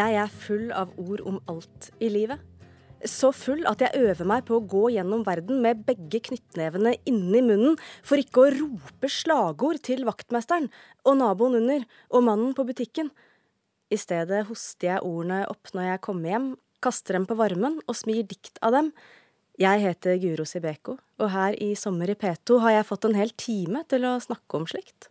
Jeg er full av ord om alt i livet. Så full at jeg øver meg på å gå gjennom verden med begge knyttnevene inni munnen, for ikke å rope slagord til vaktmesteren og naboen under og mannen på butikken. I stedet hoster jeg ordene opp når jeg kommer hjem, kaster dem på varmen og smir dikt av dem. Jeg heter Guro Sibeko, og her i Sommer i P2 har jeg fått en hel time til å snakke om slikt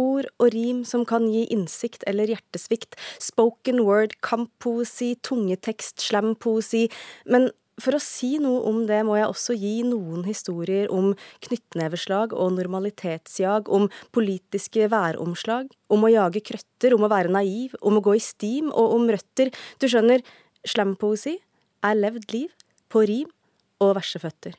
ord og rim som kan gi innsikt eller hjertesvikt, spoken word, kamppoesi, tungetekst, slampoesi, men for å si noe om det må jeg også gi noen historier om knyttneveslag og normalitetsjag, om politiske væromslag, om å jage krøtter, om å være naiv, om å gå i stim og om røtter. Du skjønner, slampoesi er levd liv på rim og verseføtter.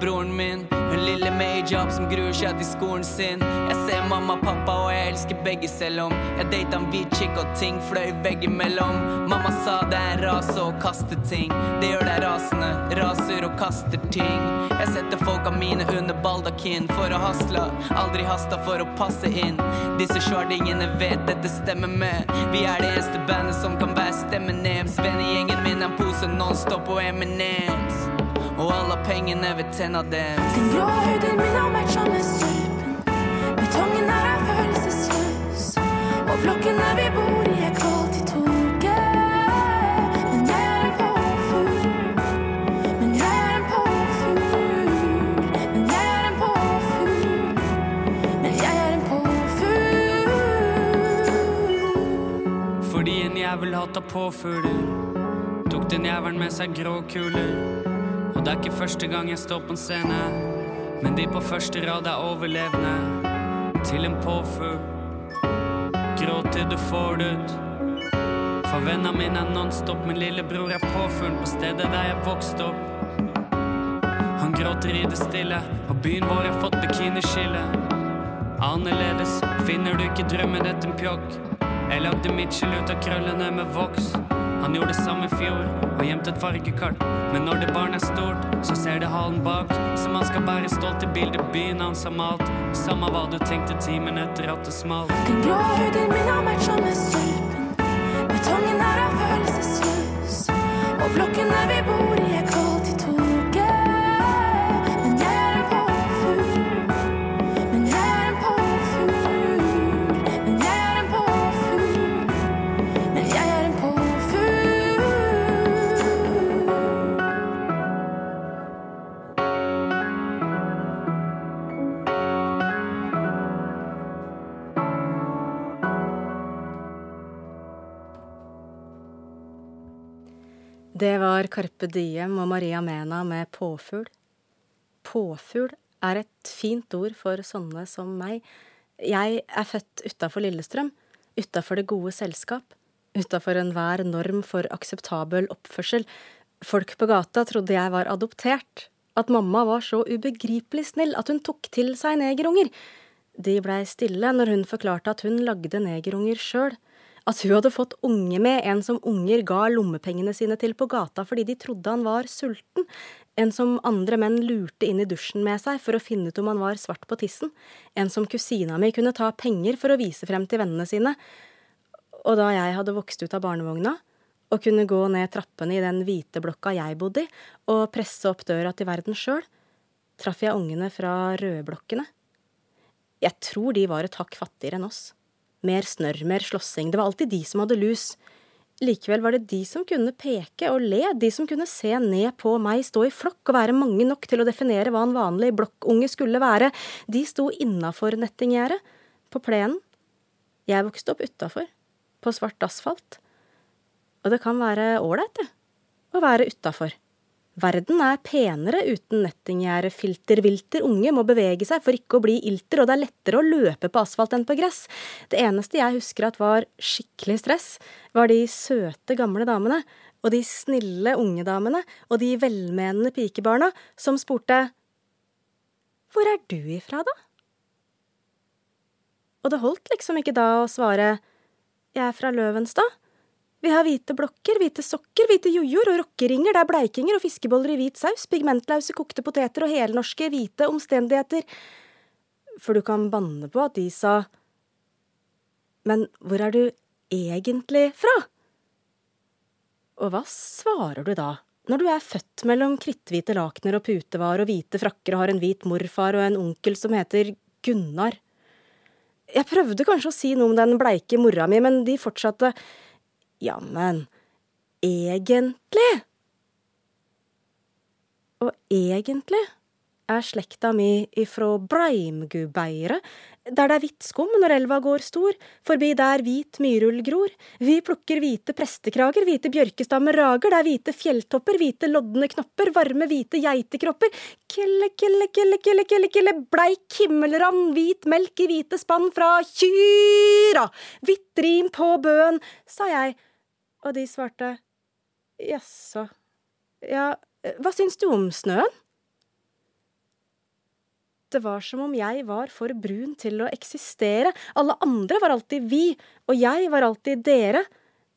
broren min. Hun lille hijab som gruer seg til skolen sin. Jeg ser mamma og pappa, og jeg elsker begge, selv om jeg data en hvit chick og ting fløy veggimellom. Mamma sa det er en rase å kaste ting. Det gjør deg rasende, raser og kaster ting. Jeg setter folka mine under baldakin for å hasle. Aldri hasta for å passe inn. Disse svardingene vet dette stemmer med. Vi er det eneste bandet som kan være stemmen ned. Vennegjengen min er en pose Nonstop og Eminems. Og alle pengene vil tenne dem. Den grå huden min har matcha med sølpen. Betongen her er følelsesløs. Og blokkene vi bor i, er kvalt i toget. Men jeg er en påfugl. Men jeg er en påfugl. Men jeg er en påfugl. Men jeg er en påfugl. Fordi en jævel hata påfugler, tok den jævelen med seg grå kuler. Og det er ikke første gang jeg står på en scene, men de på første rad er overlevende til en påfugl. Gråt til du får det ut. For vennene mine er nonstop, min lillebror er påfuglen på stedet der jeg vokste opp. Han gråter i det stille, og byen vår har fått bikiniskille. Annerledes finner du ikke drømmen etter en pjokk. Jeg lagde Mitchell ut av krøllene med voks. Han gjorde det samme i fjor og gjemte et fargekart. Men når det barnet er stort, så ser det halen bak. Så man skal bære stolt i bildet byen hans har malt. Samme hva du tenkte timen etter at det smalt. Den grå huden min har matcha med sølpen. Betongen her er følelsesløs. Og blokkene vi bor Det var Carpe Diem og Maria Mena med Påfugl. Påfugl er et fint ord for sånne som meg. Jeg er født utafor Lillestrøm, utafor det gode selskap, utafor enhver norm for akseptabel oppførsel. Folk på gata trodde jeg var adoptert, at mamma var så ubegripelig snill at hun tok til seg negerunger. De blei stille når hun forklarte at hun lagde negerunger sjøl at hun hadde fått unge med en som unger ga lommepengene sine til på gata fordi de trodde han var sulten, en som andre menn lurte inn i dusjen med seg for å finne ut om han var svart på tissen, en som kusina mi kunne ta penger for å vise frem til vennene sine. Og da jeg hadde vokst ut av barnevogna, og kunne gå ned trappene i den hvite blokka jeg bodde i, og presse opp døra til verden sjøl, traff jeg ungene fra rødblokkene. Jeg tror de var et hakk fattigere enn oss. Mer snørr, mer slåssing. Det var alltid de som hadde lus. Likevel var det de som kunne peke og le, de som kunne se ned på meg, stå i flokk og være mange nok til å definere hva en vanlig blokkunge skulle være. De sto innafor nettinggjerdet, på plenen. Jeg vokste opp utafor, på svart asfalt. Og det kan være ålreit, det, å være utafor. Verden er penere uten nettinggjerde, filtervilter. Unge må bevege seg for ikke å bli ilter, og det er lettere å løpe på asfalt enn på gress. Det eneste jeg husker at var skikkelig stress, var de søte gamle damene, og de snille unge damene, og de velmenende pikebarna som spurte Hvor er du ifra, da? Og det holdt liksom ikke da å svare Jeg er fra Løvenstad. Vi har hvite blokker, hvite sokker, hvite jojoer og rockeringer, det er bleikinger og fiskeboller i hvit saus, pigmentlause kokte poteter og helnorske hvite omstendigheter. For du kan banne på at de sa Men hvor er du egentlig fra? Og hva svarer du da, når du er født mellom kritthvite lakener og putevar og hvite frakker og har en hvit morfar og en onkel som heter Gunnar? Jeg prøvde kanskje å si noe om den bleike mora mi, men de fortsatte. Jammen, egentlig Og egentlig er slekta mi ifrå Breimgubeire, der det er hvitt skum når elva går stor, forbi der hvit myrull gror. Vi plukker hvite prestekrager, hvite bjørkestammer rager, det er hvite fjelltopper, hvite lodne knopper, varme hvite geitekropper. Kille, kille, kille, kille, kille, kille, bleik himmelrand, hvit melk i hvite spann fra kyra. Hvitt rim på bøen, sa jeg, og de svarte jaså, ja, hva syns du om snøen? Det var som om jeg var for brun til å eksistere. Alle andre var alltid vi, og jeg var alltid dere.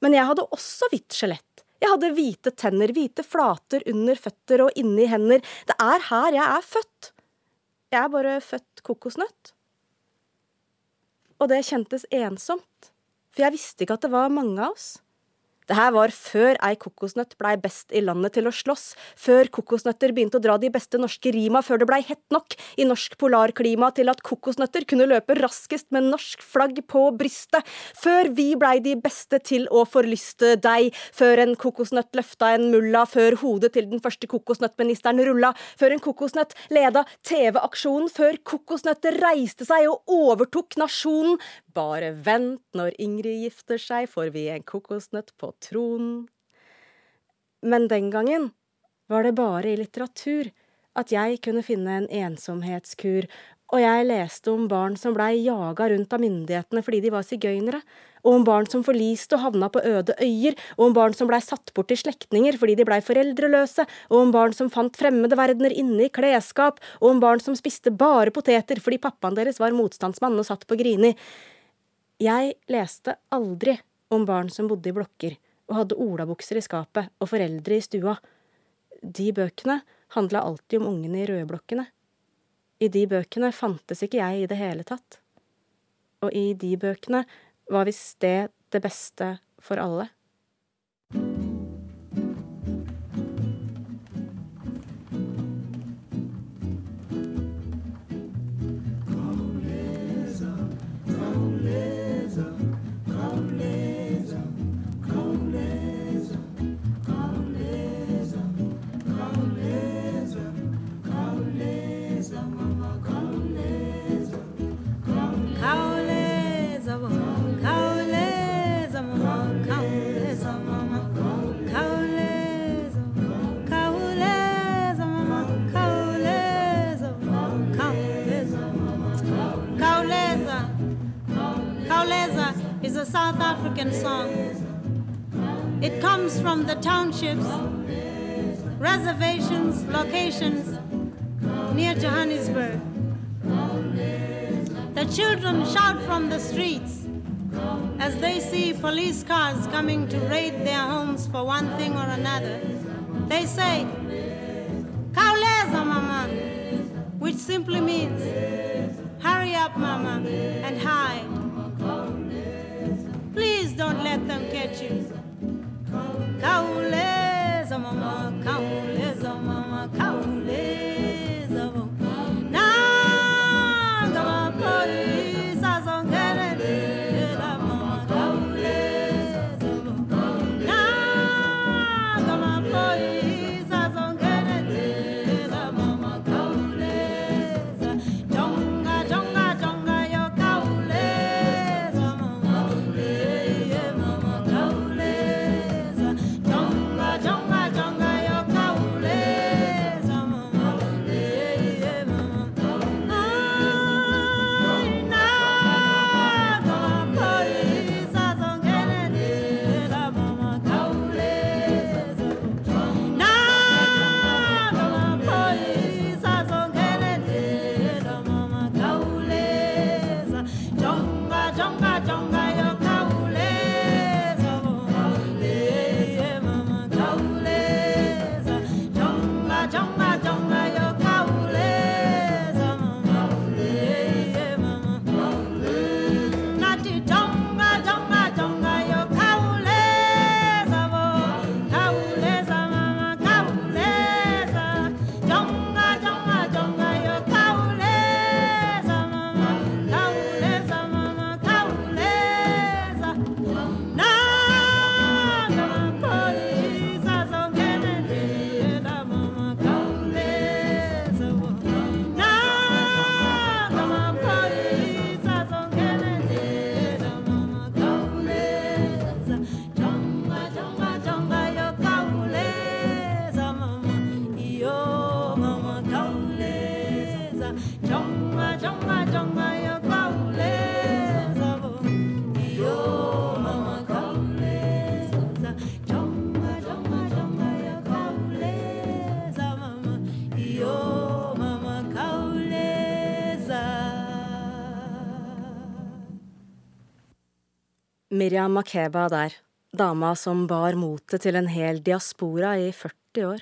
Men jeg hadde også hvitt skjelett. Jeg hadde hvite tenner, hvite flater under føtter og inni hender. Det er her jeg er født. Jeg er bare født kokosnøtt. Og det kjentes ensomt, for jeg visste ikke at det var mange av oss. Det her var før ei kokosnøtt blei best i landet til å slåss, før kokosnøtter begynte å dra de beste norske rima, før det blei hett nok i norsk polarklima til at kokosnøtter kunne løpe raskest med norsk flagg på brystet, før vi blei de beste til å forlyste deg, før en kokosnøtt løfta en mulla, før hodet til den første kokosnøttministeren rulla, før en kokosnøtt leda TV-aksjonen, før kokosnøtter reiste seg og overtok nasjonen. Bare vent, når Ingrid gifter seg, får vi en kokosnøtt på tronen. Men den gangen var det bare i litteratur at jeg kunne finne en ensomhetskur, og jeg leste om barn som blei jaga rundt av myndighetene fordi de var sigøynere, og om barn som forliste og havna på øde øyer, og om barn som blei satt bort til slektninger fordi de blei foreldreløse, og om barn som fant fremmede verdener inne i klesskap, og om barn som spiste bare poteter fordi pappaen deres var motstandsmann og satt på Grini. Jeg leste aldri om barn som bodde i blokker og hadde olabukser i skapet og foreldre i stua. De bøkene handla alltid om ungene i rødblokkene. I de bøkene fantes ikke jeg i det hele tatt. Og i de bøkene var visst det det beste for alle. South African song. It comes from the townships, reservations, locations near Johannesburg. The children shout from the streets as they see police cars coming to raid their homes for one thing or another. They say, Kauleza, mama, which simply means, hurry up, mama, and hide. Don't let them catch you. Kauleza, mama, Miriam Makeba der, dama som bar motet til en hel diaspora i 40 år,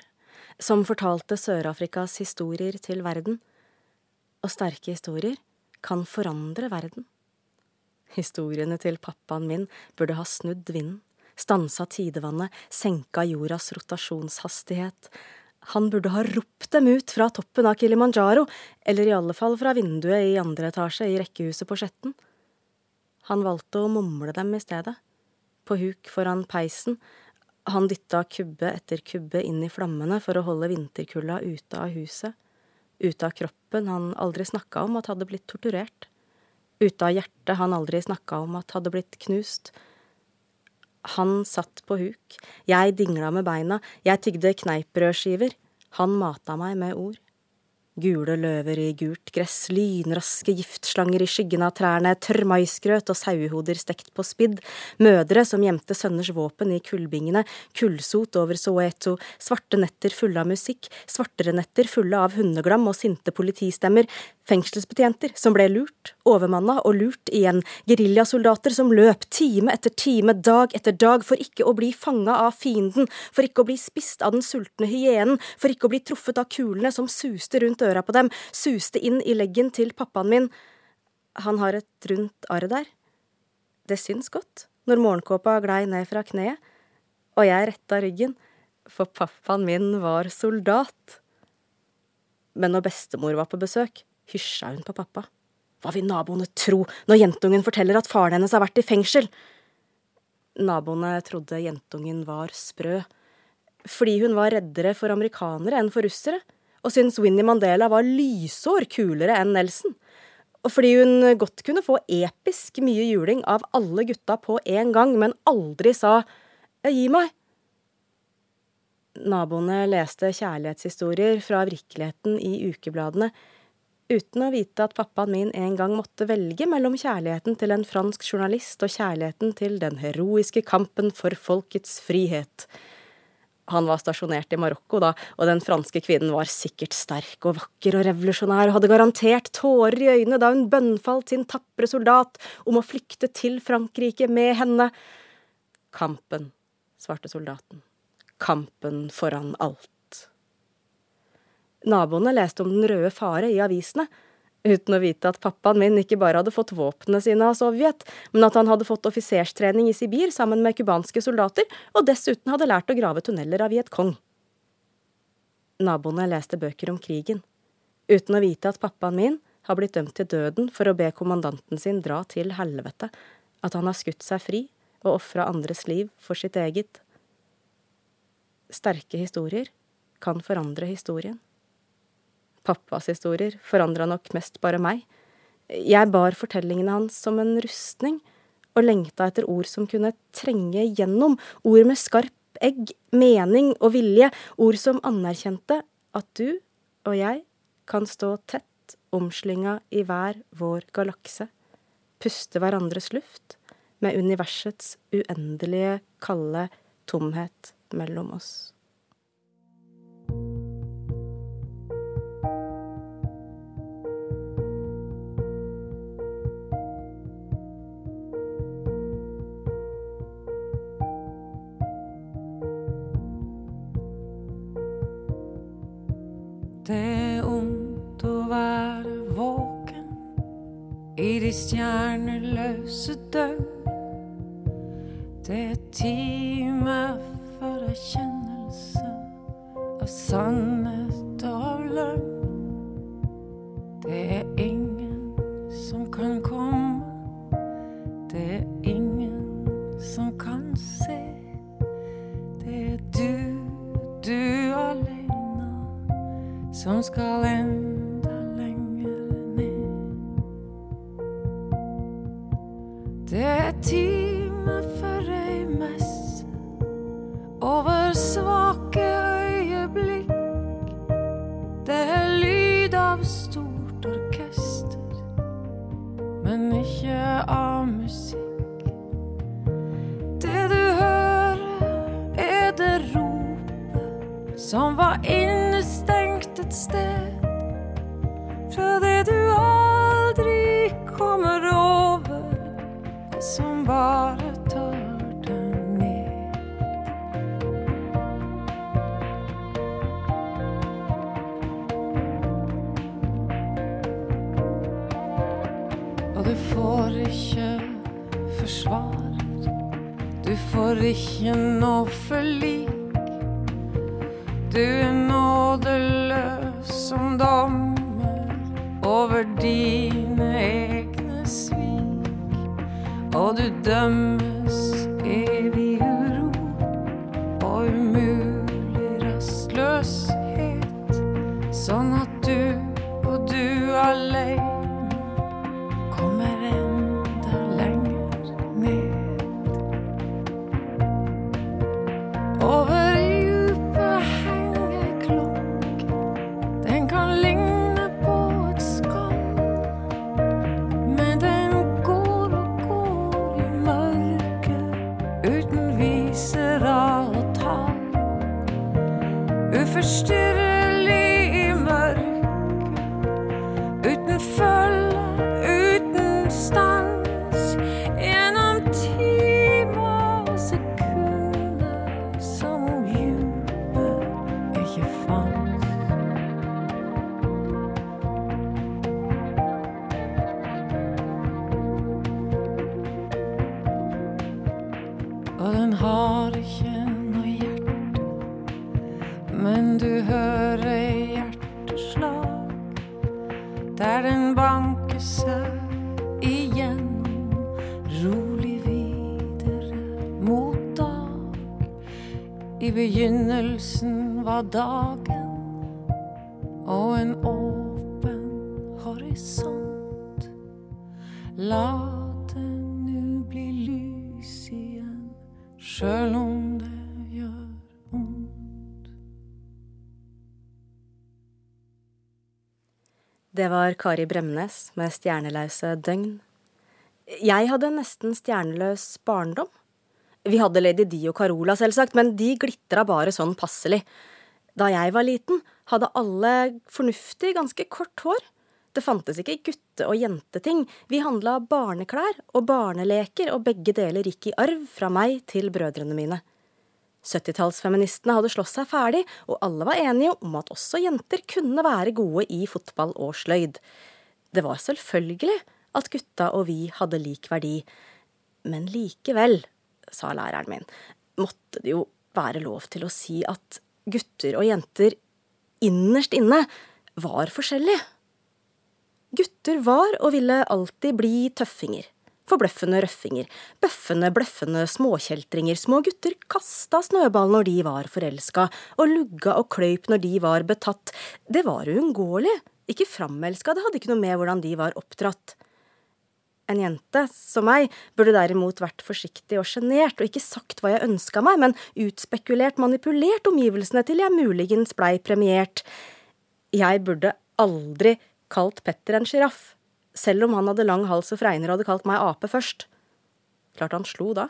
som fortalte Sør-Afrikas historier til verden. Og sterke historier kan forandre verden. Historiene til pappaen min burde ha snudd vinden, stansa tidevannet, senka jordas rotasjonshastighet. Han burde ha ropt dem ut fra toppen av Kilimanjaro, eller i alle fall fra vinduet i andre etasje i rekkehuset på Skjetten. Han valgte å mumle dem i stedet, på huk foran peisen. Han dytta kubbe etter kubbe inn i flammene for å holde vinterkulda ute av huset, ute av kroppen han aldri snakka om at hadde blitt torturert ute av hjertet han aldri snakka om at hadde blitt knust. Han satt på huk, jeg dingla med beina, jeg tygde kneippbrødskiver, han mata meg med ord. Gule løver i gult gress, lynraske giftslanger i skyggen av trærne, tørr maisgrøt og sauehoder stekt på spidd, mødre som gjemte sønners våpen i kullbingene, kullsot over Soweto, svarte netter fulle av musikk, svartere netter fulle av hundeglam og sinte politistemmer, fengselsbetjenter som ble lurt, overmanna og lurt igjen, geriljasoldater som løp time etter time, dag etter dag, for ikke å bli fanga av fienden, for ikke å bli spist av den sultne hyenen, for ikke å bli truffet av kulene som suste rundt øra på dem, suste inn i leggen til pappaen min. Han har et rundt arr der. Det syns godt når morgenkåpa glei ned fra kneet, og jeg retta ryggen, for pappaen min var soldat. Men når bestemor var på besøk, hysja hun på pappa. Hva vil naboene tro når jentungen forteller at faren hennes har vært i fengsel? Naboene trodde jentungen var sprø, fordi hun var reddere for amerikanere enn for russere, og syntes Winnie Mandela var lysår kulere enn Nelson, fordi hun godt kunne få episk mye juling av alle gutta på en gang, men aldri sa gi meg. Naboene leste kjærlighetshistorier fra virkeligheten i ukebladene, uten å vite at pappaen min en gang måtte velge mellom kjærligheten til en fransk journalist og kjærligheten til den heroiske kampen for folkets frihet. Han var stasjonert i Marokko da, og den franske kvinnen var sikkert sterk og vakker og revolusjonær og hadde garantert tårer i øynene da hun bønnfalt sin tapre soldat om å flykte til Frankrike med henne. Kampen, svarte soldaten. Kampen foran alt. Naboene leste om Den røde fare i avisene, uten å vite at pappaen min ikke bare hadde fått våpnene sine av Sovjet, men at han hadde fått offiserstrening i Sibir sammen med cubanske soldater, og dessuten hadde lært å grave tunneler av Viet Cong. Naboene leste bøker om krigen, uten å vite at pappaen min har blitt dømt til døden for å be kommandanten sin dra til helvete, at han har skutt seg fri og ofra andres liv for sitt eget. Sterke historier kan forandre historien. Pappas historier forandra nok mest bare meg. Jeg bar fortellingene hans som en rustning, og lengta etter ord som kunne trenge gjennom, ord med skarp egg, mening og vilje, ord som anerkjente at du og jeg kan stå tett omslynga i hver vår galakse, puste hverandres luft, med universets uendelige, kalde tomhet mellom oss. Ikke forsvar. Du får ikke noe forlik. Du er nådeløs som dommer over dine egne svik. Og du dømmes dagen og en åpen horisont. La det nu bli lys igjen, sjøl om det gjør vondt. Det var Kari Bremnes med Stjernelause døgn. Jeg hadde nesten stjerneløs barndom. Vi hadde Lady Di og Carola, selvsagt, men de glitra bare sånn passelig. Da jeg var liten, hadde alle fornuftig, ganske kort hår. Det fantes ikke gutte- og jenteting. Vi handla barneklær og barneleker, og begge deler gikk i arv fra meg til brødrene mine. 70-tallsfeministene hadde slåss seg ferdig, og alle var enige om at også jenter kunne være gode i fotball og sløyd. Det var selvfølgelig at gutta og vi hadde lik verdi. Men likevel, sa læreren min, måtte det jo være lov til å si at gutter og jenter innerst inne var forskjellige. Gutter var og ville alltid bli tøffinger. Forbløffende røffinger. Bøffende, bløffende småkjeltringer. Små gutter kasta snøball når de var forelska, og lugga og kløyp når de var betatt. Det var uunngåelig. Ikke framelska, det hadde ikke noe med hvordan de var oppdratt. En jente, som meg, burde derimot vært forsiktig og sjenert og ikke sagt hva jeg ønska meg, men utspekulert, manipulert omgivelsene til jeg muligens blei premiert. Jeg burde aldri kalt Petter en sjiraff, selv om han hadde lang hals og fregner og hadde kalt meg ape først. Klart han slo da.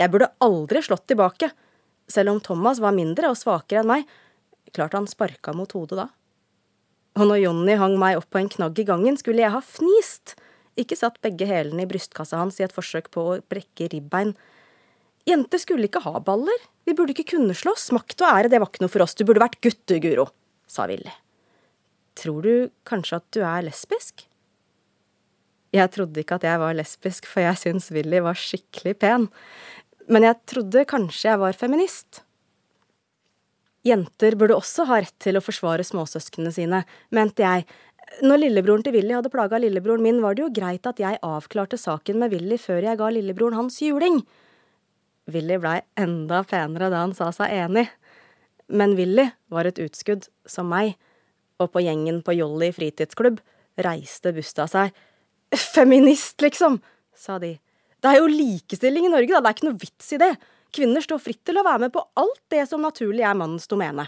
Jeg burde aldri slått tilbake, selv om Thomas var mindre og svakere enn meg. Klart han sparka mot hodet da. Og når Jonny hang meg opp på en knagg i gangen, skulle jeg ha fnist, ikke satt begge hælene i brystkassa hans i et forsøk på å brekke ribbein. Jenter skulle ikke ha baller, vi burde ikke kunne slåss, makt og ære, det var ikke noe for oss, du burde vært gutt du, Guro, sa Willy. Tror du kanskje at du er lesbisk? Jeg trodde ikke at jeg var lesbisk, for jeg syns Willy var skikkelig pen. Men jeg trodde kanskje jeg var feminist. Jenter burde også ha rett til å forsvare småsøsknene sine, mente jeg. Når lillebroren til Willy hadde plaga lillebroren min, var det jo greit at jeg avklarte saken med Willy før jeg ga lillebroren hans juling. Willy blei enda penere da han sa seg enig. Men Willy var et utskudd, som meg, og på gjengen på Jolly fritidsklubb reiste busta seg. Feminist, liksom, sa de. Det er jo likestilling i Norge, da, det er ikke noe vits i det. Kvinner står fritt til å være med på alt det som naturlig er mannens domene.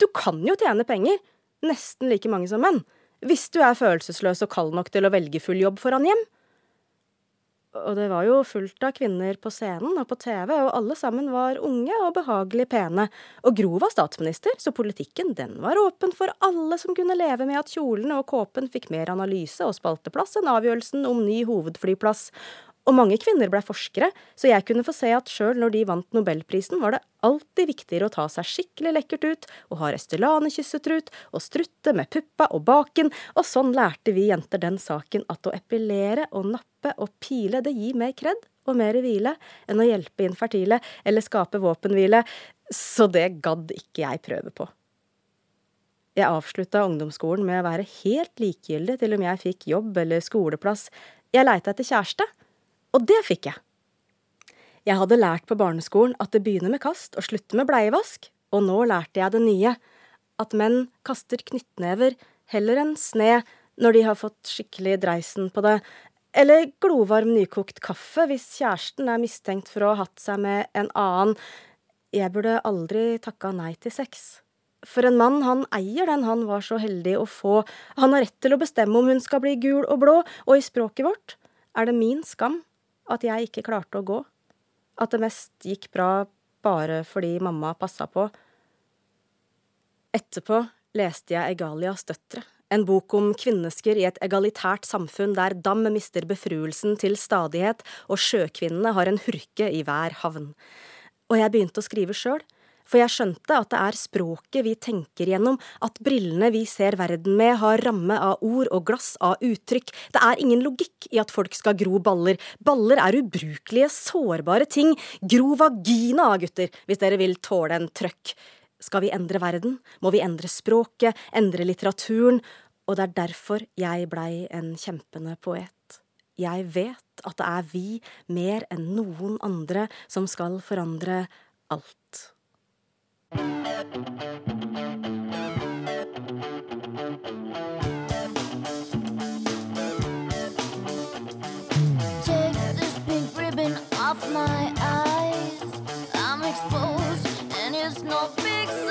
Du kan jo tjene penger, nesten like mange som menn, hvis du er følelsesløs og kald nok til å velge full jobb foran hjem. Og det var jo fullt av kvinner på scenen og på TV, og alle sammen var unge og behagelig pene. Og Gro var statsminister, så politikken den var åpen for alle som kunne leve med at kjolene og kåpen fikk mer analyse og spalteplass enn avgjørelsen om ny hovedflyplass. Og mange kvinner ble forskere, så jeg kunne få se at sjøl når de vant nobelprisen, var det alltid viktigere å ta seg skikkelig lekkert ut, og ha Restylane-kyssetrut, og strutte med puppa og baken, og sånn lærte vi jenter den saken at å epilere og nappe og pile, det gir mer kred og mer hvile enn å hjelpe infertile eller skape våpenhvile, så det gadd ikke jeg prøve på. Jeg avslutta ungdomsskolen med å være helt likegyldig til om jeg fikk jobb eller skoleplass. Jeg leita etter kjæreste, og det fikk jeg. Jeg hadde lært på barneskolen at det begynner med kast og slutter med bleievask, og nå lærte jeg det nye, at menn kaster knyttnever heller enn sne når de har fått skikkelig dreisen på det, eller glovarm nykokt kaffe hvis kjæresten er mistenkt for å ha hatt seg med en annen. Jeg burde aldri takka nei til sex. For en mann, han eier den han var så heldig å få, han har rett til å bestemme om hun skal bli gul og blå, og i språket vårt er det min skam at jeg ikke klarte å gå, at det mest gikk bra bare fordi mamma passa på. Etterpå leste jeg Egalias døtre, en bok om kvinnesker i et egalitært samfunn der dam mister befruelsen til stadighet og sjøkvinnene har en hurke i hver havn. Og jeg begynte å skrive sjøl for jeg skjønte at det er språket vi tenker gjennom, at brillene vi ser verden med har ramme av ord og glass av uttrykk. Det er ingen logikk i at folk skal gro baller. Baller er ubrukelige, sårbare ting. Gro vagina, gutter, hvis dere vil tåle en trøkk. Skal vi endre verden, må vi endre språket, endre litteraturen, og det er derfor jeg blei en kjempende poet. Jeg vet at det er vi, mer enn noen andre, som skal forandre alt. Off my eyes. I'm exposed, and it's no big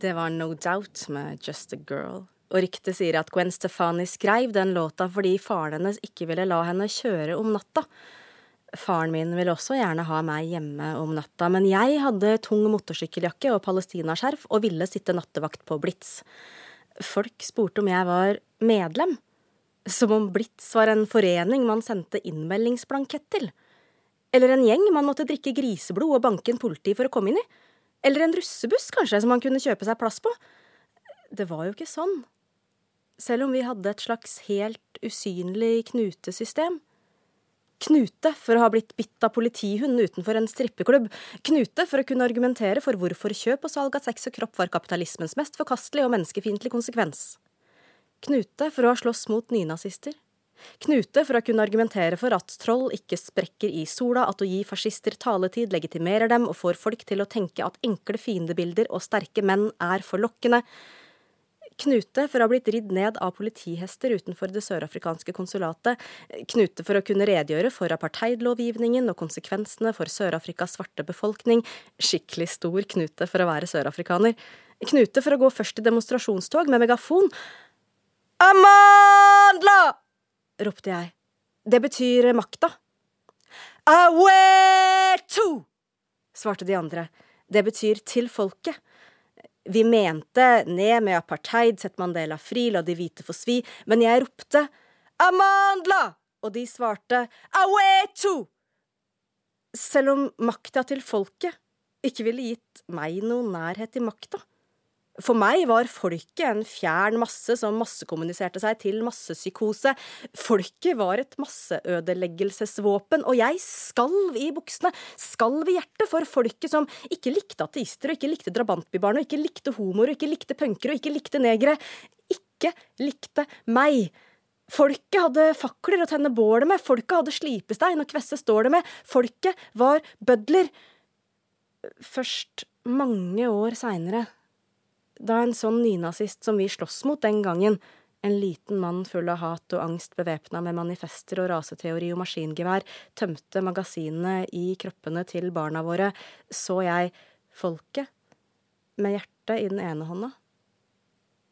Det var No Doubt med Just a Girl. Og ryktet sier at Gwen Stefani skrev den låta fordi faren hennes ikke ville la henne kjøre om natta. Faren min ville også gjerne ha meg hjemme om natta, men jeg hadde tung motorsykkeljakke og palestinaskjerf og ville sitte nattevakt på Blitz. Folk spurte om jeg var medlem, som om Blitz var en forening man sendte innmeldingsblankett til. Eller en gjeng man måtte drikke griseblod og banke en politi for å komme inn i. Eller en russebuss, kanskje, som han kunne kjøpe seg plass på. Det var jo ikke sånn. Selv om vi hadde et slags helt usynlig knutesystem. Knute for å ha blitt bitt av politihund utenfor en strippeklubb. Knute for å kunne argumentere for hvorfor kjøp og salg av sex og kropp var kapitalismens mest forkastelige og menneskefiendtlige konsekvens. Knute for å ha slåss mot nynazister. Knute for å kunne argumentere for at troll ikke sprekker i sola, at å gi fascister taletid legitimerer dem og får folk til å tenke at enkle fiendebilder og sterke menn er forlokkende. Knute for å ha blitt ridd ned av politihester utenfor det sørafrikanske konsulatet. Knute for å kunne redegjøre for apartheidlovgivningen og konsekvensene for Sør-Afrikas svarte befolkning. Skikkelig stor knute for å være sørafrikaner. Knute for å gå først i demonstrasjonstog med megafon. Amandla! Ropte jeg. Det betyr makta. Awetu! svarte de andre. Det betyr til folket. Vi mente ned med apartheid, sett Mandela fri, la de hvite få svi, men jeg ropte Amandla! Og de svarte Awetu! Selv om makta til folket ikke ville gitt meg noen nærhet til makta. For meg var folket en fjern masse som massekommuniserte seg til massepsykose. Folket var et masseødeleggelsesvåpen, og jeg skalv i buksene, skalv i hjertet for folket som ikke likte ateister, og ikke likte drabantbybarn, og ikke likte homoer, og ikke likte punkere, og ikke likte negere. Ikke likte meg. Folket hadde fakler å tenne bålet med, folket hadde slipestein å kvesse stålet med, folket var bødler. Først mange år seinere da en sånn nynazist som vi sloss mot den gangen, en liten mann full av hat og angst bevæpna med manifester og raseteori og maskingevær, tømte magasinene i kroppene til barna våre, så jeg folket med hjertet i den ene hånda,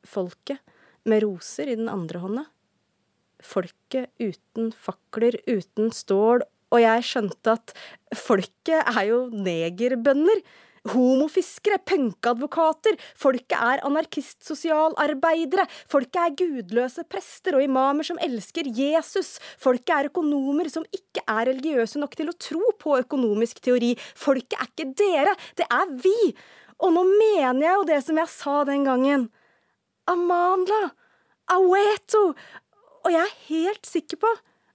folket med roser i den andre hånda, folket uten fakler, uten stål, og jeg skjønte at folket er jo negerbønder homofiskere, punkeadvokater, folket er anarkist-sosialarbeidere, folket er gudløse prester og imamer som elsker Jesus, folket er økonomer som ikke er religiøse nok til å tro på økonomisk teori, folket er ikke dere, det er vi! Og nå mener jeg jo det som jeg sa den gangen. Amandla! Aweto! Og jeg er helt sikker på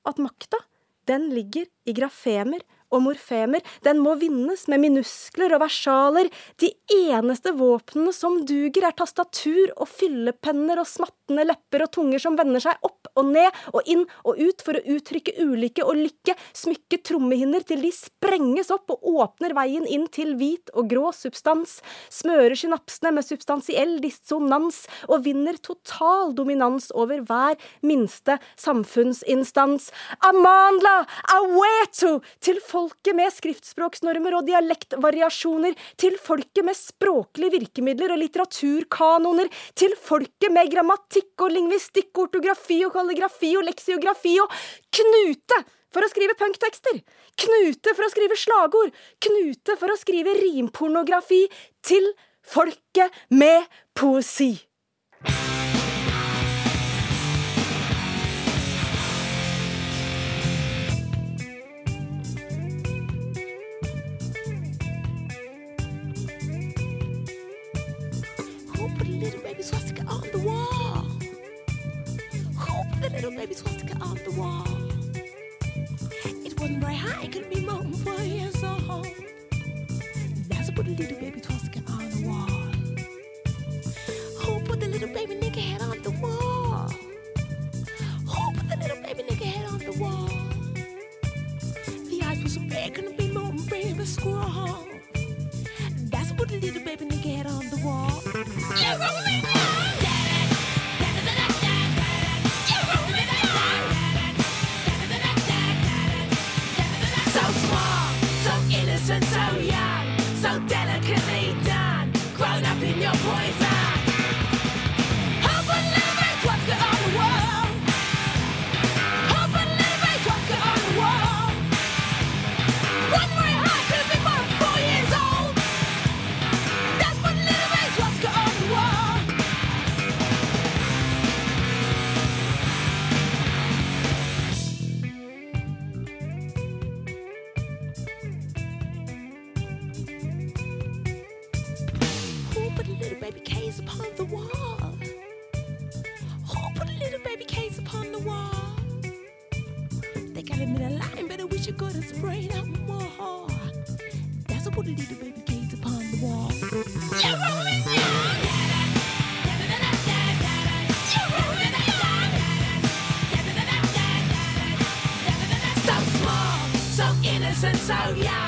at makta, den ligger i grafemer og morfemer, den må vinnes med minuskler og versaler. De eneste våpnene som duger, er tastatur og fyllepenner og smattende lepper og tunger som vender seg opp og ned og inn og ut for å uttrykke ulykke og lykke, smykke trommehinner til de sprenges opp og åpner veien inn til hvit og grå substans, smører synapsene med substansiell dissonans og vinner total dominans over hver minste samfunnsinstans. Amandla, awetu! til folket med skriftspråksnormer og dialektvariasjoner, til folket med språklige virkemidler og litteraturkanoner, til folket med grammatikk og lingvistikk, ortografi og kalligrafi og leksiografi og Knute for å skrive punktekster! Knute for å skrive slagord! Knute for å skrive rimpornografi til folket med poesi! Little baby swastika on the wall? It wasn't very high, it could be more than four years old. That's put a little baby swastika on the wall. Who put the little baby nigga head on the wall? Who put the little baby nigga head on the wall? The eyes were so big, couldn't be more than baby squirrel. That's put a little baby nigga head on the wall. You rolling innocent, so young, so delicately yeah.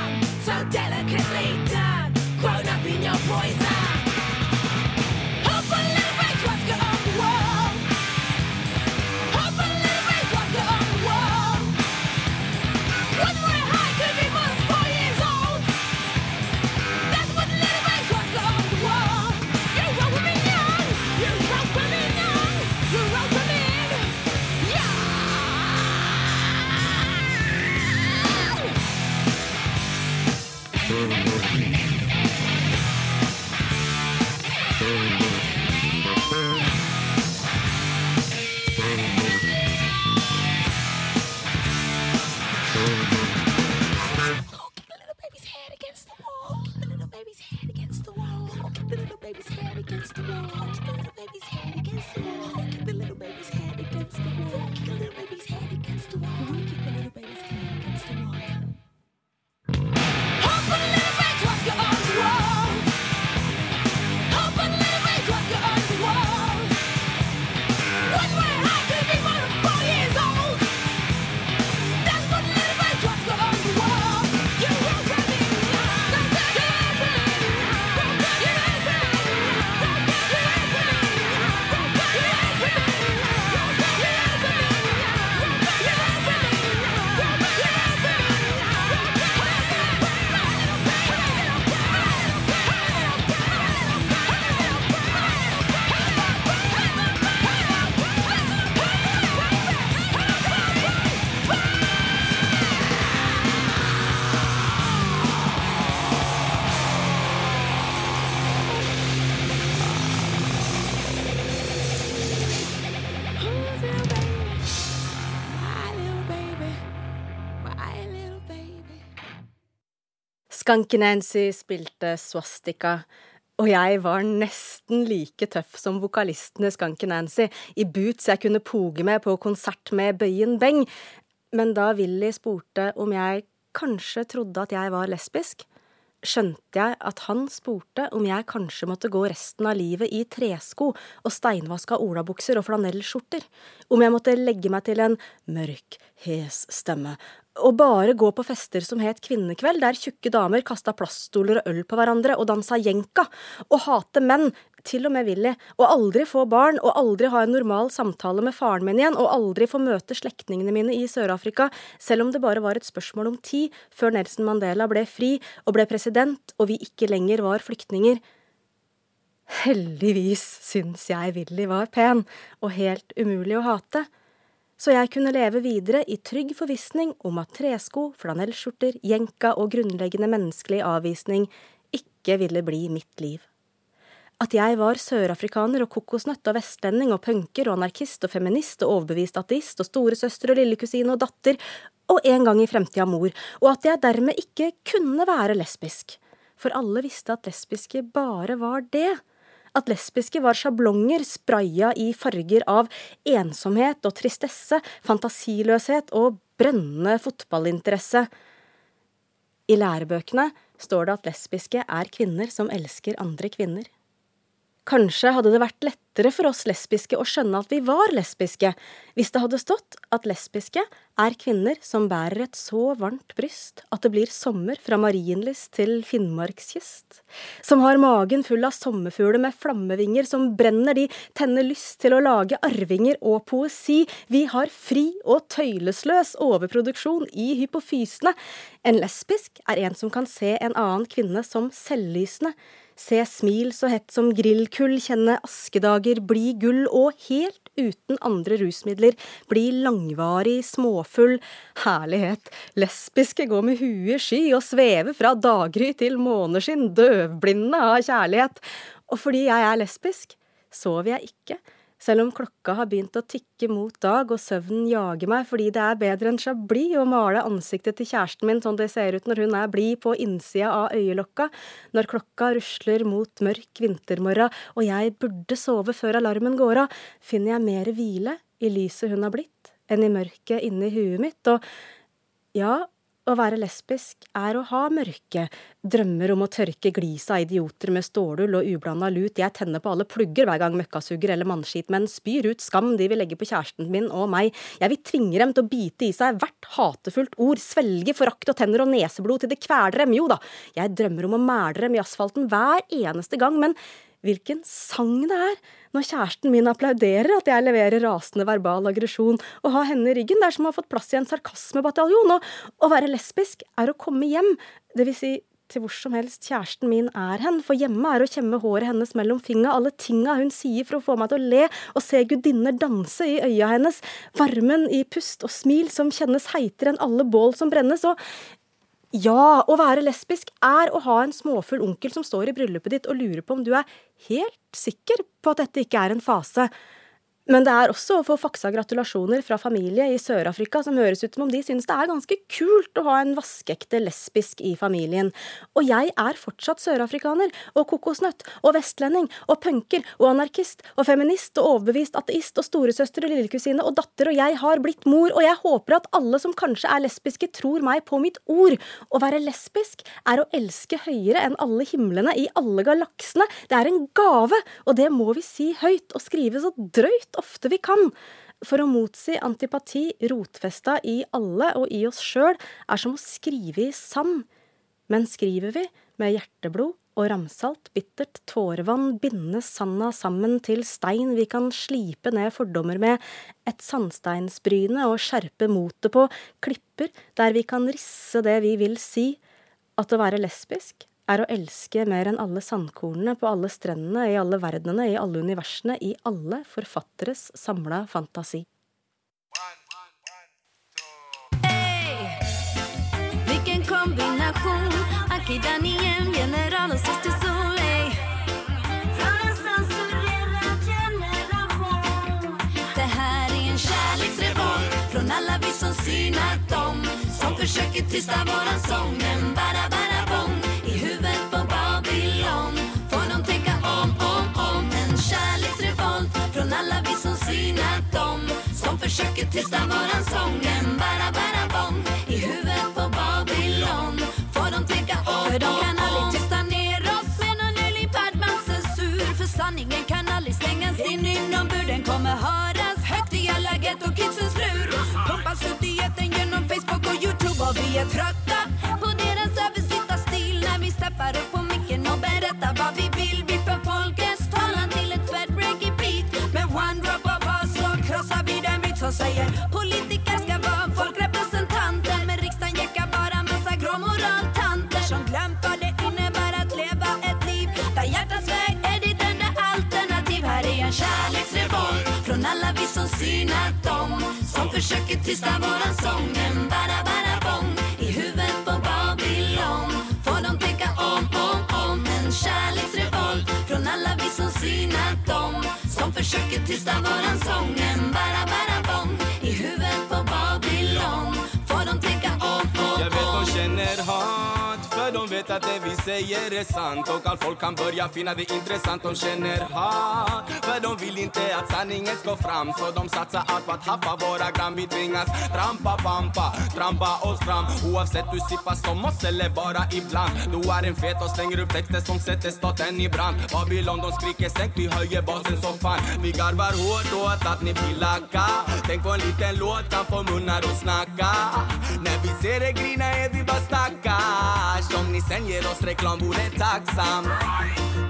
Skanke-Nancy spilte swastika, og jeg var nesten like tøff som vokalistene Skanke-Nancy, i boots jeg kunne poge med på konsert med Bøyen Beng. Men da Willy spurte om jeg kanskje trodde at jeg var lesbisk, skjønte jeg at han spurte om jeg kanskje måtte gå resten av livet i tresko og steinvaska olabukser og flanellskjorter, om jeg måtte legge meg til en mørk, hes stemme, og bare gå på fester som het Kvinnekveld, der tjukke damer kasta plaststoler og øl på hverandre og dansa jenka, og hate menn, til og med Willy, og aldri få barn, og aldri ha en normal samtale med faren min igjen, og aldri få møte slektningene mine i Sør-Afrika, selv om det bare var et spørsmål om tid før Nelson Mandela ble fri og ble president, og vi ikke lenger var flyktninger. Heldigvis syns jeg Willy var pen, og helt umulig å hate. Så jeg kunne leve videre i trygg forvissning om at tresko, flanellskjorter, jenka og grunnleggende menneskelig avvisning ikke ville bli mitt liv. At jeg var sørafrikaner og kokosnøtt og vestlending og punker og anarkist og feminist og overbevist ateist og storesøster og lillekusine og datter og en gang i fremtida mor, og at jeg dermed ikke kunne være lesbisk. For alle visste at lesbiske bare var det. At lesbiske var sjablonger spraya i farger av ensomhet og tristesse, fantasiløshet og brennende fotballinteresse. I lærebøkene står det at lesbiske er kvinner som elsker andre kvinner. Kanskje hadde det vært lettere for oss lesbiske å skjønne at vi var lesbiske, hvis det hadde stått at lesbiske er kvinner som bærer et så varmt bryst at det blir sommer fra Marienlyst til Finnmarkskyst, som har magen full av sommerfugler med flammevinger som brenner de tenner lyst til å lage arvinger og poesi, vi har fri og tøylesløs overproduksjon i hypofysene. En lesbisk er en som kan se en annen kvinne som selvlysende, Se smil så hett som grillkull, kjenne askedager, bli gull og helt uten andre rusmidler, bli langvarig småfull. Herlighet, lesbiske gå med huet sky og sveve fra daggry til måneskinn, døvblinde av kjærlighet. Og fordi jeg er lesbisk, sover jeg ikke, selv om klokka har begynt å tikke mot dag og søvnen jager meg fordi det er bedre enn chablis å male ansiktet til kjæresten min sånn det ser ut når hun er blid på innsida av øyelokka, når klokka rusler mot mørk vintermorgen og jeg burde sove før alarmen går av, finner jeg mer hvile i lyset hun har blitt, enn i mørket inni huet mitt, og ja, Å være lesbisk er å ha mørke drømmer om å tørke gliset av idioter med stålull og ublanda lut. Jeg tenner på alle plugger hver gang møkkasuger eller mannskitmenn spyr ut skam de vil legge på kjæresten min og meg. Jeg vil tvinge dem til å bite i seg hvert hatefullt ord, svelge forakt og tenner og neseblod til det kveler dem. Jo da, jeg drømmer om å mæle dem i asfalten hver eneste gang, men hvilken sang det er. Når kjæresten min applauderer at jeg leverer rasende verbal aggresjon. Å ha henne i ryggen det er som å ha fått plass i en sarkasmebataljon. Og å være lesbisk er å komme hjem, vil si til hvor som helst kjæresten min er hen, for hjemme er å kjemme håret hennes mellom fingra, alle tinga hun sier for å få meg til å le, og se gudinner danse i øya hennes, varmen i pust og smil som kjennes heitere enn alle bål som brennes, og ja, å være lesbisk er å ha en småfull onkel som står i bryllupet ditt og lurer på om du er helt sikker på at dette ikke er en fase. Men det er også å få faksa gratulasjoner fra familie i Sør-Afrika som høres ut som om de synes det er ganske kult å ha en vaskeekte lesbisk i familien. Og jeg er fortsatt sørafrikaner og kokosnøtt og vestlending og punker og anarkist og feminist og overbevist ateist og storesøster og lillekusine og datter, og jeg har blitt mor, og jeg håper at alle som kanskje er lesbiske, tror meg på mitt ord. Å være lesbisk er å elske høyere enn alle himlene i alle galaksene. Det er en gave, og det må vi si høyt og skrive så drøyt ofte vi kan. For å motsi antipati rotfesta i alle og i oss sjøl er som å skrive i sand. Men skriver vi med hjerteblod og ramsalt, bittert tårevann, binde sanda sammen til stein vi kan slipe ned fordommer med, et sandsteinsbryne og skjerpe motet på, klipper der vi kan risse det vi vil si, at å være lesbisk er å elske mer enn alle sandkornene på alle strendene, i alle verdenene, i alle universene, i alle forfatteres samla fantasi. Ey, vilken kombination Aki Daniel, general og søster Sol ey. Från en censurerad generation Det her er en kärleksrevolt Från alle vi som syner dem Som forsøker tysta våran sång Men bara, bara Våran sång Men bara, bara bong I huet på Babylon. For dem tenker om, För de kan aldrig tysta ner oss Med någon nylig i sur. För sanningen kan aldrig stängas in inombords Den kommer höras högt i alla ghetto-kidsens lur Pumpas ut i etern genom Facebook och Youtube Och vi är trötta på deras översittarstil När vi steppar upp på micken och berättar vad vi som säger Politiker ska vara folkrepresentanter Men riksdagen jäckar bara massa gråmoraltanter Som glömt vad det innebär att leva ett liv Där hjärtats väg är ditt enda alternativ. Här är en kärleksrevolt från alla vi som synat dem Som försöker tysta våran sång En bara, bara bong i huvudet på Babylon. Får dem tänka om, om, om. En kärleksrevolt från alla vi som synat dem Som försöker tysta våran sång För de vet att det vi säger är sant Och allt folk finna det intressant De känner hat För de vill inte att sanningen ska fram Så de satsar allt på att haffa våra gram. Vi tvingas trampa, pampa, trampa oss fram. Oavsett du sippar som oss eller bara ibland. Du är en fet och slänger upp texter som sätter staten i brand. Babylon de skriker sänk, vi höjer basen så fan. Vi garvar hårt åt att ni vill lacka. Tänk på en liten låt kan få munnar att snacka. När vi ser er grina är vi bara stackars Om ni sen ger oss reklam vore tacksam.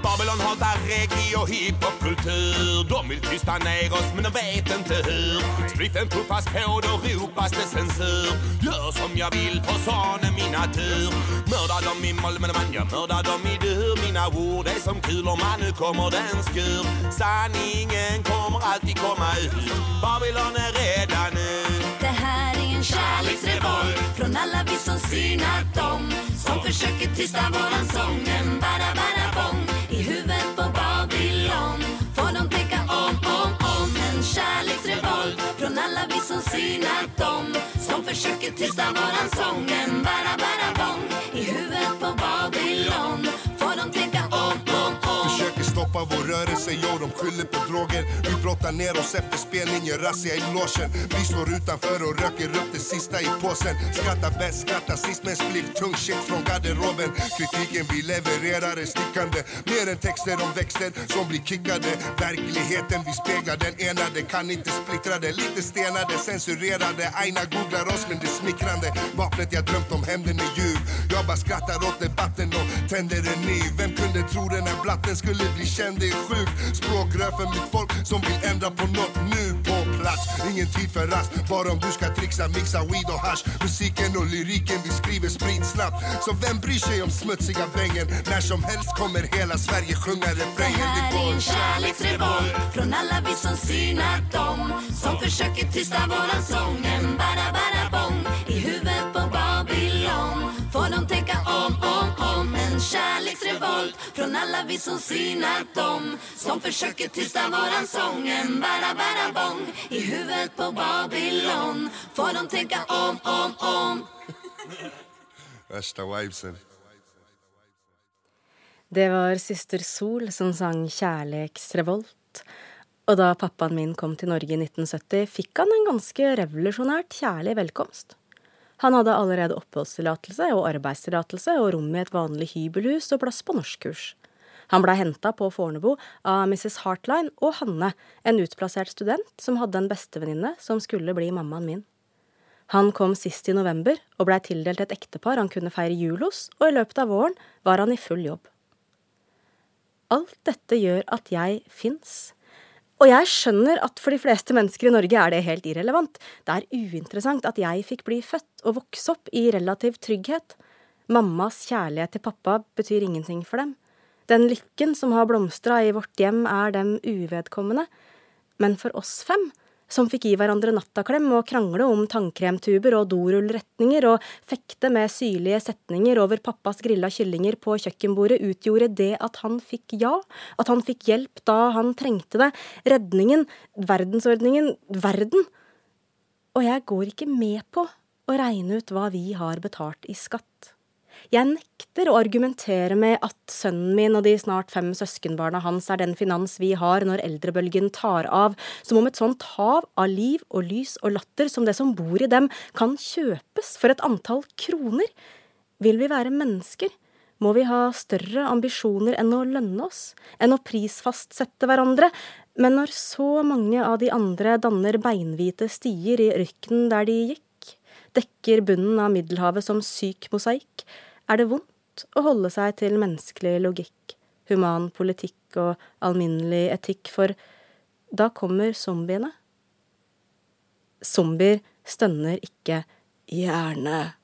Babylon hatar reggae och hiphopkultur De vill tysta ner oss men de vet inte hur. Spliffen puffas på, då ropas det censur. Gör som jag vill för sån är min natur. Mörda dem i men man jag mördar dem i dur. Mina ord är som kulor man nu kommer den skur. Sanningen kommer alltid komma ut. Babylon är redan nu. Det här är en kärleksrevolt. från alla vi som synat dem Som försöker tysta våran sång. Men bara, bara som synat Som försöker tysta våran sång. Bara, bara, bara stoppa vår rörelse jo, de skyller på droger. Vi brottar ner oss efter spelningen, razzia i logen. Vi står utanför och röker upp det sista i påsen. Skrattar bäst, skrattar sist men spliff, tung shit från garderoben. Kritiken vi levererar är stickande. Mer än texter om växter som blir kickade. Verkligheten vi speglar, den enade kan inte splittra det. Lite stenade, censurerade. Aina googlar oss men det är smickrande. Vapnet jag drömt om hämnden är ljuv. Jag bara skrattar åt debatten och tänder en ny. Vem kunde tro den här blatten skulle bli känd? Det är sjukt. Språkrör för mitt folk som vill ändra på något nu på plats. Ingen tid för rast, bara om du ska trixa, mixa weed och hash. Musiken och lyriken vi skriver spritsnabbt. Så vem bryr sig om smutsiga bängen? När som helst kommer hela Sverige sjunga Det refrängen. här är en kärleksrevolt från alla vi som synat dem som försöker tysta våran sång. En bara bara kärleksrevolt från alla vi som synat dem som försöker tysta våran sång. En bara bara bong i huvudet på Babylon. Får de tänka om, om, om. Värsta vibesen. Det var Syster Sol som sang 'Kjærleksrevolt'. Og da pappaen min kom til Norge i 1970, fikk han en ganske revolusjonært kjærlig velkomst. Han hadde allerede oppholdstillatelse og arbeidstillatelse og rom i et vanlig hybelhus og plass på norskkurs. Han blei henta på Fornebu av Mrs. Hartline og Hanne, en utplassert student som hadde en bestevenninne som skulle bli mammaen min. Han kom sist i november og blei tildelt et ektepar han kunne feire jul hos, og i løpet av våren var han i full jobb. Alt dette gjør at jeg fins. Og jeg skjønner at for de fleste mennesker i Norge er det helt irrelevant. Det er uinteressant at jeg fikk bli født og vokse opp i relativ trygghet. Mammas kjærlighet til pappa betyr ingenting for dem. Den lykken som har blomstra i vårt hjem, er dem uvedkommende. Men for oss fem, som fikk gi hverandre nattaklem og krangle om tannkremtuber og dorullretninger og fekte med syrlige setninger over pappas grilla kyllinger på kjøkkenbordet, utgjorde det at han fikk ja, at han fikk hjelp da han trengte det, redningen, verdensordningen, verden. Og jeg går ikke med på å regne ut hva vi har betalt i skatt. Jeg nekter å argumentere med at sønnen min og de snart fem søskenbarna hans er den finans vi har når eldrebølgen tar av, som om et sånt hav av liv og lys og latter som det som bor i dem, kan kjøpes for et antall kroner. Vil vi være mennesker, må vi ha større ambisjoner enn å lønne oss, enn å prisfastsette hverandre, men når så mange av de andre danner beinhvite stier i ørkenen der de gikk, dekker bunnen av Middelhavet som syk mosaikk, er det vondt å holde seg til menneskelig logikk, human politikk og alminnelig etikk, for da kommer zombiene. Zombier stønner ikke gjerne.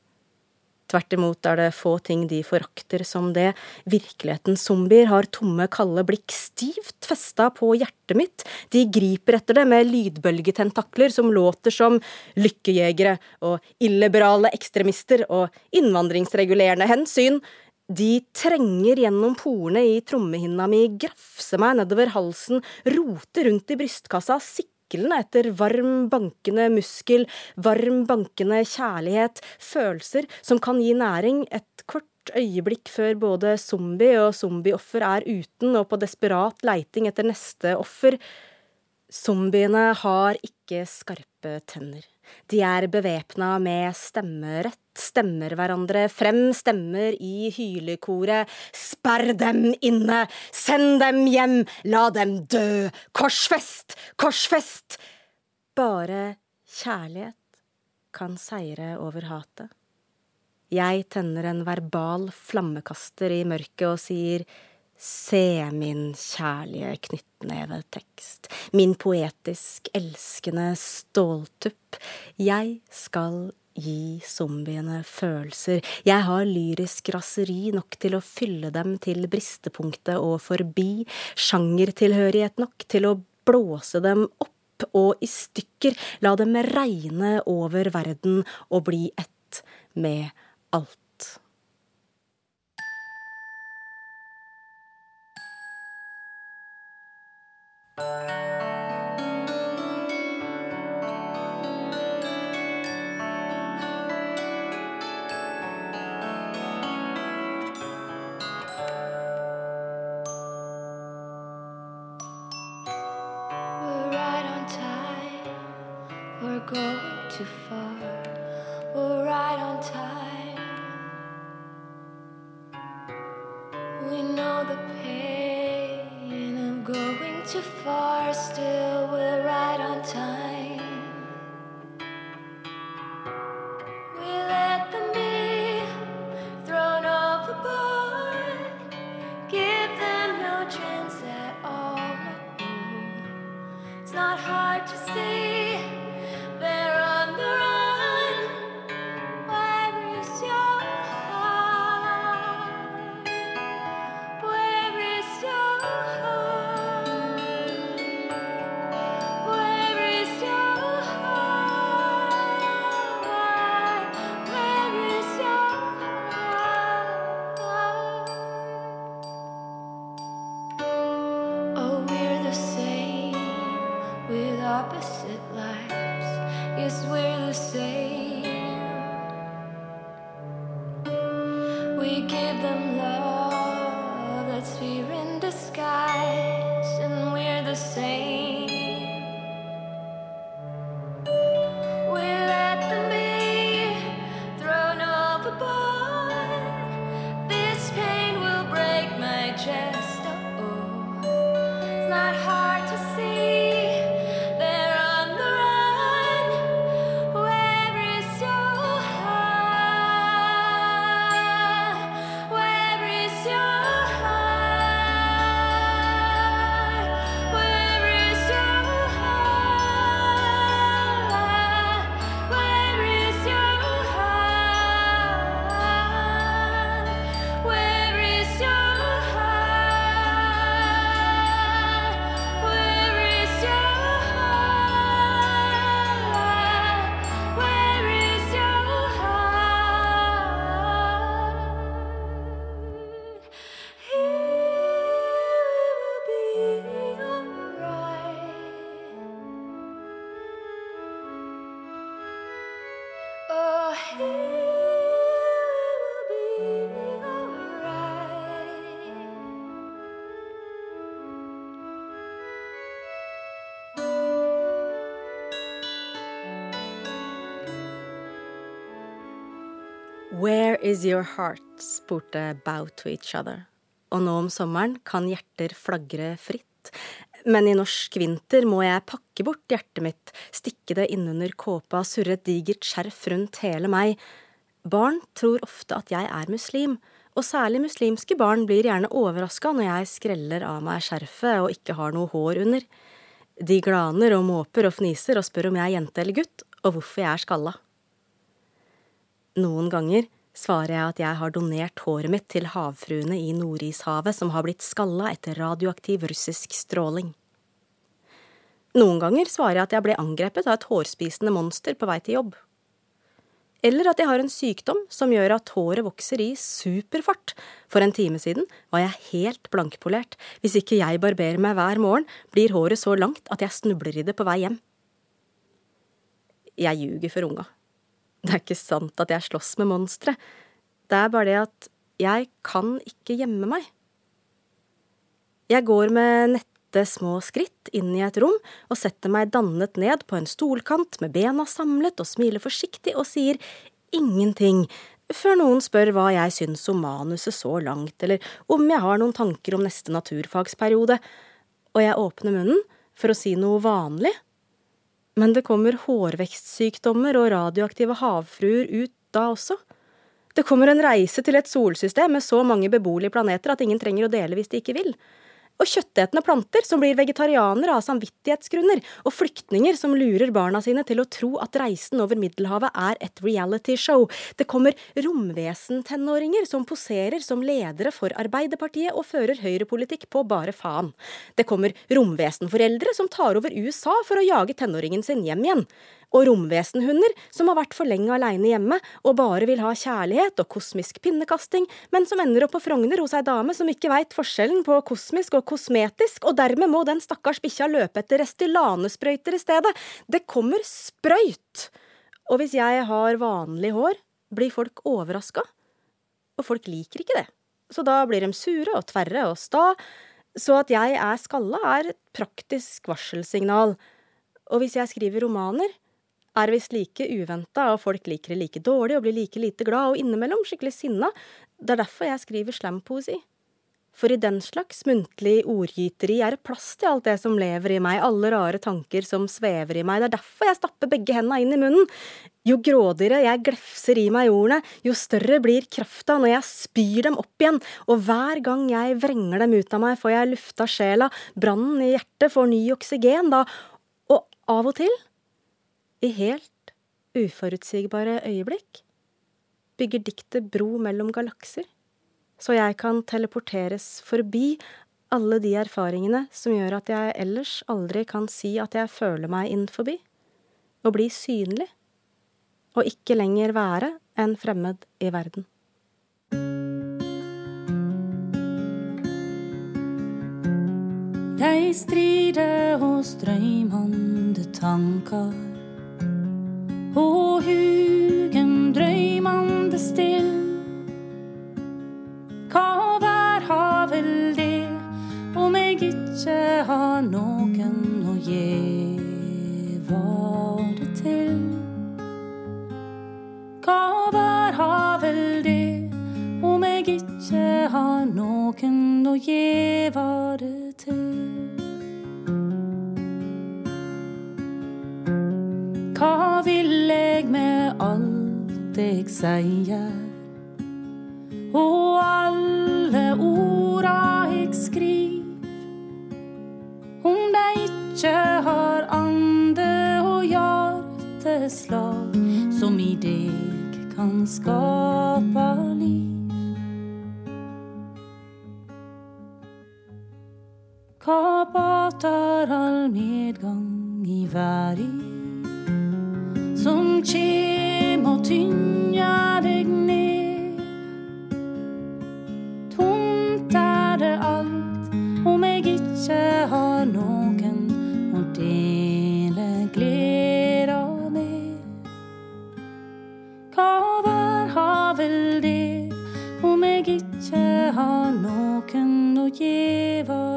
Tvert imot er det få ting de forakter som det. Virkelighetens zombier har tomme, kalde blikk stivt festa på hjertet mitt. De griper etter det med lydbølgetentakler som låter som lykkejegere og illiberale ekstremister og innvandringsregulerende hensyn. De trenger gjennom porene i trommehinna mi, grafser meg nedover halsen, roter rundt i brystkassa, siklende etter varm, bankende muskel, varm, bankende kjærlighet, følelser som kan gi næring et kort øyeblikk før både zombie og zombieoffer er uten og på desperat leiting etter neste offer. Zombiene har ikke skarpe tenner. De er bevæpna med stemmerett, stemmer hverandre frem, stemmer i hylekoret. Sperr dem inne! Send dem hjem! La dem dø! Korsfest! Korsfest! Bare kjærlighet kan seire over hatet. Jeg tenner en verbal flammekaster i mørket og sier Se min kjærlige knyttnevetekst, min poetisk elskende ståltupp, jeg skal gi zombiene følelser, jeg har lyrisk raseri nok til å fylle dem til bristepunktet og forbi, sjangertilhørighet nok til å blåse dem opp og i stykker, la dem regne over verden og bli ett med alt. Música Where is your heart? spurte Bow to each other. Og nå om sommeren kan hjerter flagre fritt. Men i norsk vinter må jeg pakke bort hjertet mitt, stikke det innunder kåpa, surre et digert skjerf rundt hele meg. Barn tror ofte at jeg er muslim, og særlig muslimske barn blir gjerne overraska når jeg skreller av meg skjerfet og ikke har noe hår under. De glaner og måper og fniser og spør om jeg er jente eller gutt, og hvorfor jeg er skalla. Noen ganger svarer jeg at jeg har donert håret mitt til havfruene i Nordishavet som har blitt skalla etter radioaktiv russisk stråling. Noen ganger svarer jeg at jeg ble angrepet av et hårspisende monster på vei til jobb. Eller at jeg har en sykdom som gjør at håret vokser i superfart. For en time siden var jeg helt blankpolert. Hvis ikke jeg barberer meg hver morgen, blir håret så langt at jeg snubler i det på vei hjem. Jeg ljuger for unga. Det er ikke sant at jeg slåss med monstre. Det er bare det at jeg kan ikke gjemme meg. Jeg går med nette små skritt inn i et rom og setter meg dannet ned på en stolkant med bena samlet og smiler forsiktig og sier ingenting, før noen spør hva jeg syns om manuset så langt, eller om jeg har noen tanker om neste naturfagsperiode, og jeg åpner munnen for å si noe vanlig. Men det kommer hårvekstsykdommer og radioaktive havfruer ut da også. Det kommer en reise til et solsystem med så mange beboelige planeter at ingen trenger å dele hvis de ikke vil. Og kjøttetende planter som blir vegetarianere av samvittighetsgrunner, og flyktninger som lurer barna sine til å tro at reisen over Middelhavet er et realityshow. Det kommer romvesentenåringer som poserer som ledere for Arbeiderpartiet og fører høyrepolitikk på bare faen. Det kommer romvesenforeldre som tar over USA for å jage tenåringen sin hjem igjen. Og romvesenhunder som har vært for lenge aleine hjemme og bare vil ha kjærlighet og kosmisk pinnekasting, men som ender opp på Frogner hos ei dame som ikke veit forskjellen på kosmisk og kosmetisk, og dermed må den stakkars bikkja løpe etter Restylane-sprøyter i stedet. Det kommer sprøyt! Og hvis jeg har vanlig hår, blir folk overraska. Og folk liker ikke det. Så da blir de sure og tverre og sta. Så at jeg er skalla, er et praktisk varselsignal. Og hvis jeg skriver romaner, er visst like uventa, og folk liker det like dårlig og blir like lite glad, og innimellom skikkelig sinna. Det er derfor jeg skriver slampoesi. For i den slags muntlig ordgyteri er det plass til alt det som lever i meg, alle rare tanker som svever i meg. Det er derfor jeg stapper begge henda inn i munnen. Jo grådigere jeg glefser i meg ordene, jo større blir krafta når jeg spyr dem opp igjen, og hver gang jeg vrenger dem ut av meg, får jeg lufta sjela, brannen i hjertet får ny oksygen, da, og av og til, i helt uforutsigbare øyeblikk, bygger diktet bro mellom galakser så jeg kan teleporteres forbi alle de erfaringene som gjør at jeg ellers aldri kan si at jeg føler meg inn forbi, og bli synlig, og ikke lenger være en fremmed i verden. De strider hos drøymande tankar, gjeva det til? Hva vil jeg med alt jeg sier? og alle orda jeg skriv. Om de ikke har ande og hjerteslag som i deg kan skapa medgang i verda som kjem og tynger deg ned? Tomt er det alt om eg ikke har noen å dele gleda med. Hva vær har vel det om jeg ikke har noen å gjeva det